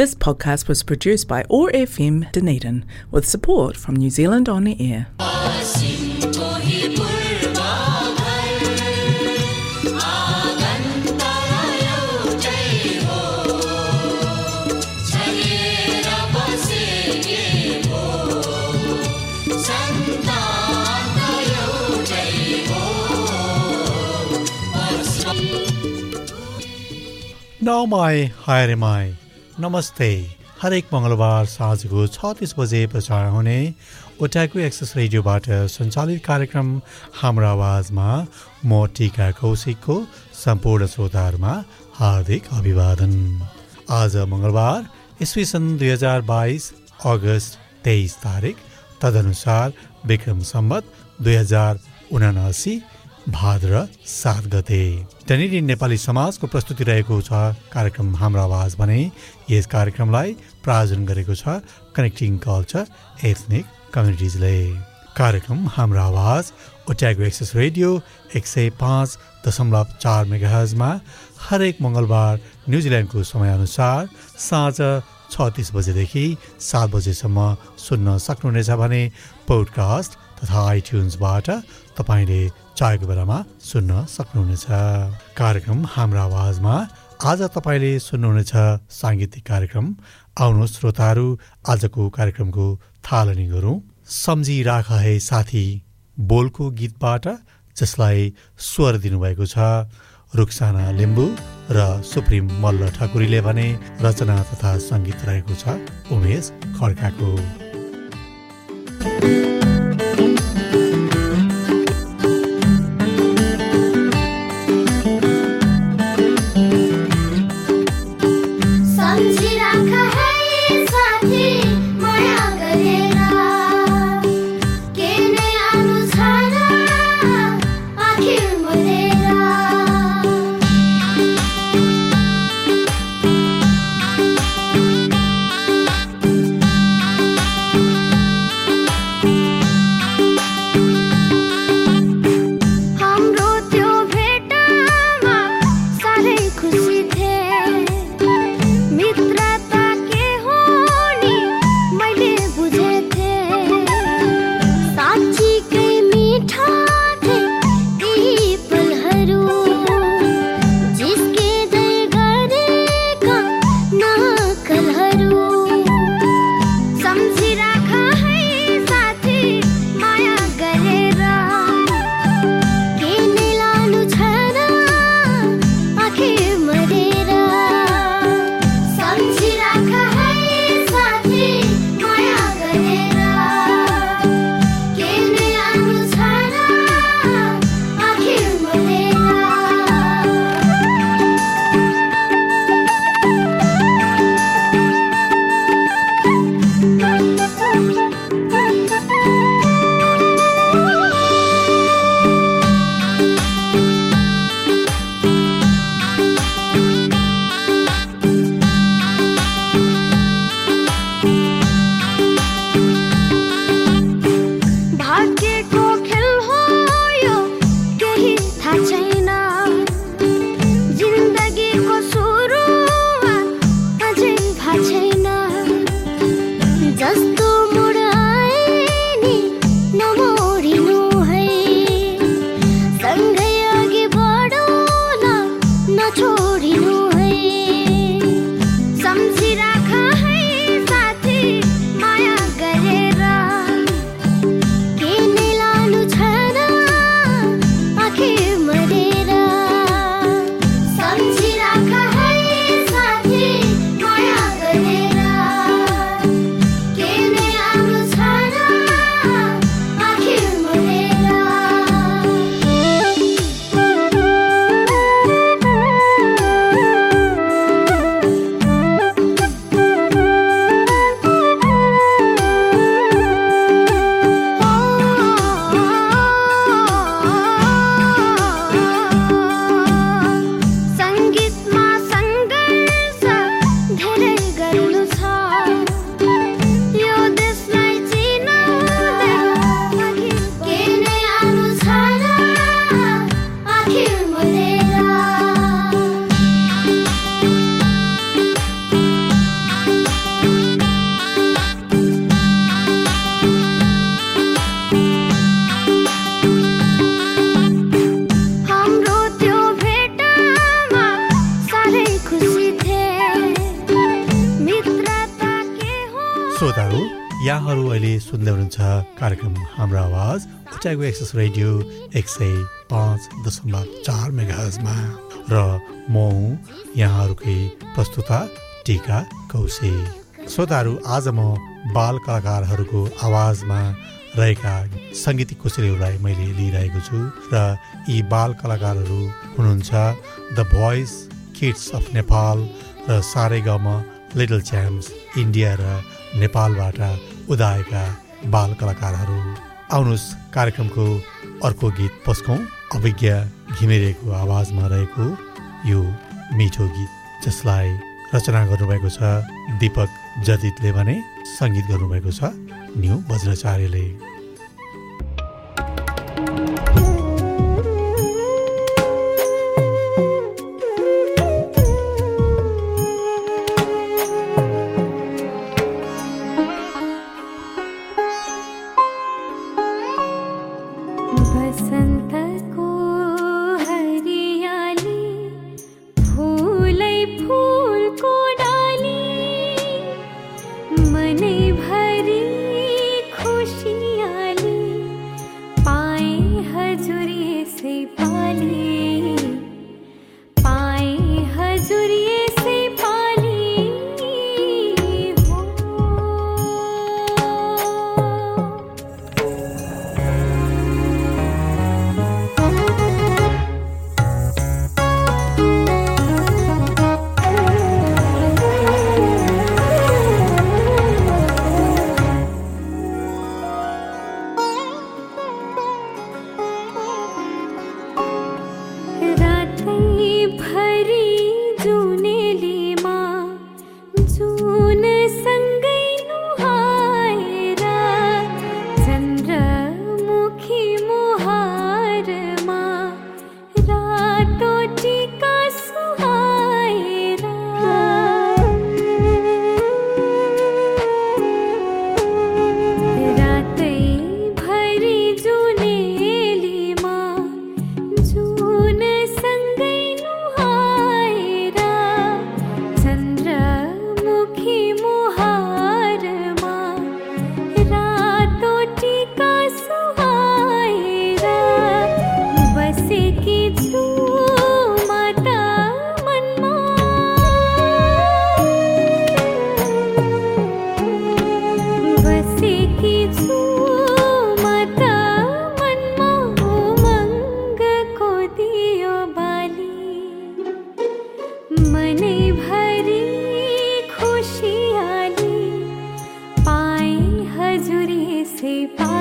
This podcast was produced by ORFM Dunedin with support from New Zealand On the Air. Nau mai haere mai. नमस्ते। हरेक मङ्गलबार साँझको छ तिस बजे प्रसारण हुने ओट्याको एक्सेस रेडियोबाट सञ्चालित कार्यक्रम हाम्रो आवाजमा म टिका कौशिकको सम्पूर्ण श्रोताहरूमा हार्दिक अभिवादन। आज मङ्गलबार इस्वी सन् दुई हजार बाइस अगस्त तेइस तारिक। तदनुसार विक्रम सम्बत दुई हजार उनासी भाद्र सात गते। त्यहाँनिर नेपाली समाजको प्रस्तुति रहेको छ। कार्यक्रम हाम्रो आवाज भने यस कार्यक्रमलाई प्रायोजन गरेको छ कनेक्टिङ कल्चर एथनिक कम्युनिटिजले कार्यक्रम हाम्रो आवाज ओट्यागो एक्सेस रेडियो एक सय पाँच दशमलव चार मेगाहजमा हरेक मङ्गलबार न्युजिल्यान्डको समयअनुसार साँझ छ तिस बजेदेखि सात बजेसम्म सुन्न सक्नुहुनेछ भने पोडकास्ट तथा आइट्युन्सबाट तपाईँले चाहेको बेलामा सुन्न सक्नुहुनेछ। कार्यक्रम हाम्रो आवाजमा आज तपाईँले सुन्नुहुनेछ। साङ्गीतिक कार्यक्रम। आउनु श्रोताहरू आजको कार्यक्रमको थालनी गरौँ। सम्झिराख है साथी बोलको गीतबाट जसलाई स्वर दिनुभएको छ रुखसाना लिम्बू र सुप्रिम मल्ल ठकुरीले भने रचना तथा सङ्गीत रहेको छ उमेश खड्काको। सुन्दै हुनुहुन्छ कार्यक्रम हाम्रो आवाज उचाइको एक्सेस रेडियो एक सय पाँच दशमलव चार मेगाजमा र म हुँ यहाँहरूकै प्रस्तुता टिका कौशे श्रोताहरू आज म बाल कलाकारहरूको आवाजमा रहेका सङ्गीतिक कोसेलीहरूलाई मैले लिइरहेको छु र यी बाल कलाकारहरू हुनुहुन्छ the Voice Kids of Nepal र सारे गाउँमा लिटल च्याम्प्स इन्डिया र नेपालबाट उदाएका बाल कलाकारहरू आउनुहोस् कार्यक्रमको अर्को गीत पस्कौँ। अभिज्ञ घिमिरेको आवाजमा रहेको यो मिठो गीत जसलाई रचना गर्नुभएको छ दिपक जदितले भने सङ्गीत गर्नुभएको छ न्यु वज्राचार्यले। I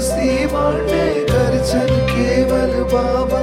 उसी बाटे दर्शन केवल बाबा।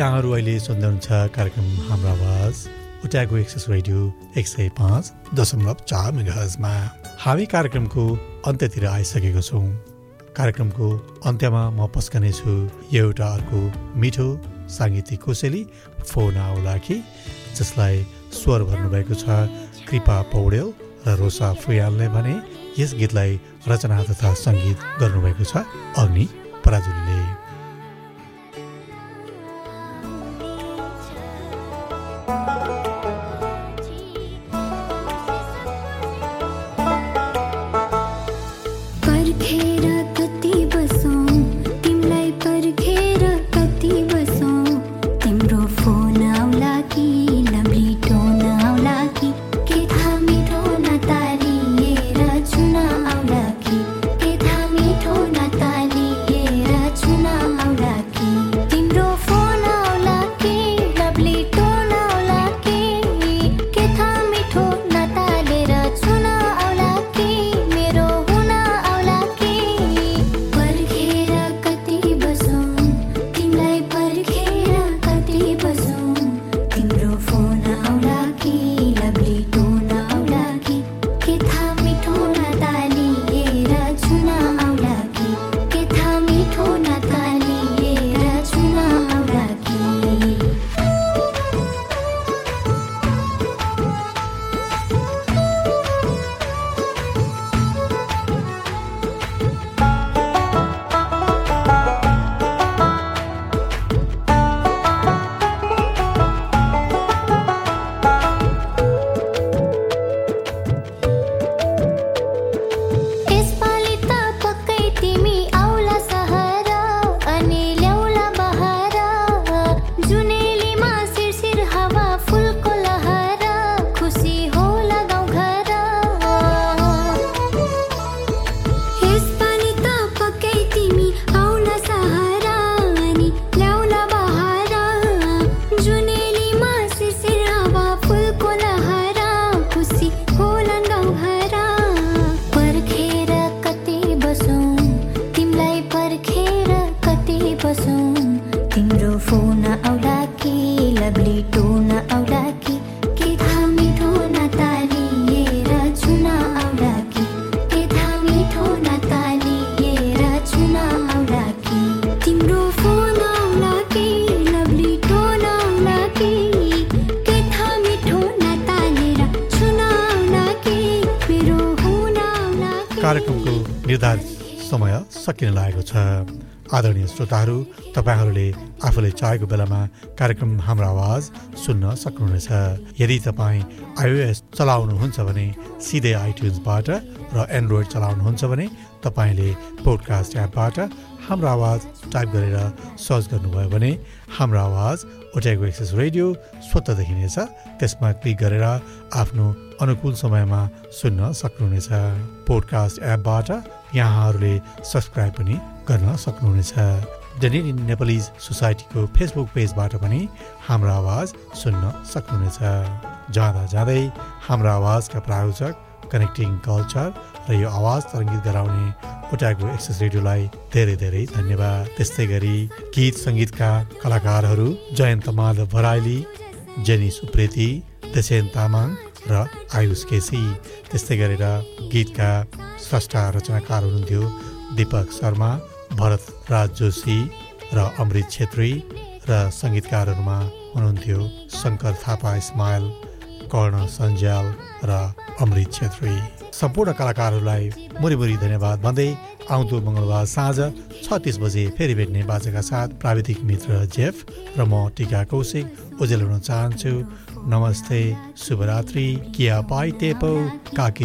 यहाँहरू अहिले सुन्दै हुनुहुन्छ कार्यक्रम हाम्रो आवाज उट्याएको एक्सेस रेडियो एक सय पाँच दशमलव चार मेगाजमा हामी कार्यक्रमको अन्त्यतिर आइसकेको छौँ। कार्यक्रमको अन्त्यमा म पस्कनेछु एउटा अर्को मिठो साङ्गीतिक कोसेली फोन आउलाकी जसलाई स्वर भन्नुभएको छ कृपा पौडेल र रोसा फुयालले भने यस गीतलाई रचना तथा सङ्गीत गर्नुभएको छ अग्नि पराजुलीले। छौँ तिम्रो फोन आउला कि लभली टोन आउला कि के आउला कि के आउला कि तिम्रो फोन आउला कि आउला कि कार्यक्रमको निर्धारित समय सकिन लागेको छ। आदरणीय श्रोताहरू तपाईँहरूले आफूले चाहेको बेलामा कार्यक्रम हाम्रो आवाज सुन्न सक्नुहुनेछ। यदि तपाईँ आइओएस चलाउनुहुन्छ भने सिधै आइट्युन्सबाट र एन्ड्रोइड चलाउनुहुन्छ भने तपाईँले पोडकास्ट एपबाट हाम्रो आवाज टाइप गरेर सर्च गर्नुभयो भने हाम्रो आवाज ओट्याएको एक्सेस रेडियो स्वतः देखिनेछ त्यसमा क्लिक गरेर आफ्नो अनुकूल समयमा सुन्न सक्नुहुनेछ। पोडकास्ट एपबाट यहाँहरूले सब्सक्राइब पनि गर्न सक्नुहुनेछ। नेपालिज सोसाइटीको फेसबुक पेजबाट पनि हाम्रो आवाज सुन्न सक्नुहुनेछ। जाँदा जाँदै हाम्रो आवाजका प्रायोजक कनेक्टिङ कल्चर र यो आवाज तरङ्गित गराउने ओटाको एक्सेस रेडियोलाई धेरै धेरै धन्यवाद। त्यस्तै गरी गीत सङ्गीतका कलाकारहरू जयन्त माधव भराइली जेनी सुप्रेती देसेन तामाङ र आयुष केसी। त्यस्तै गरेर गीतका स्रष्टा रचनाकार हुनुहुन्थ्यो दिपक शर्मा। भरत राज जोशी र अमृत छेत्री र सङ्गीतकारहरूमा हुनुहुन्थ्यो शङ्कर थापा इस्माइल कर्ण सन्ज्याल र अमृत छेत्री। सम्पूर्ण कलाकारहरूलाई मुरी धन्यवाद भन्दै आउँदो मङ्गलबार साँझ छत्तिस बजे फेरि भेट्ने बाजाका साथ प्राविधिक मित्र जेफ र म टिका कौशिक उजेल हुन चाहन्छु। नमस्ते शुभरात्रि किया पाइ टेपो काकी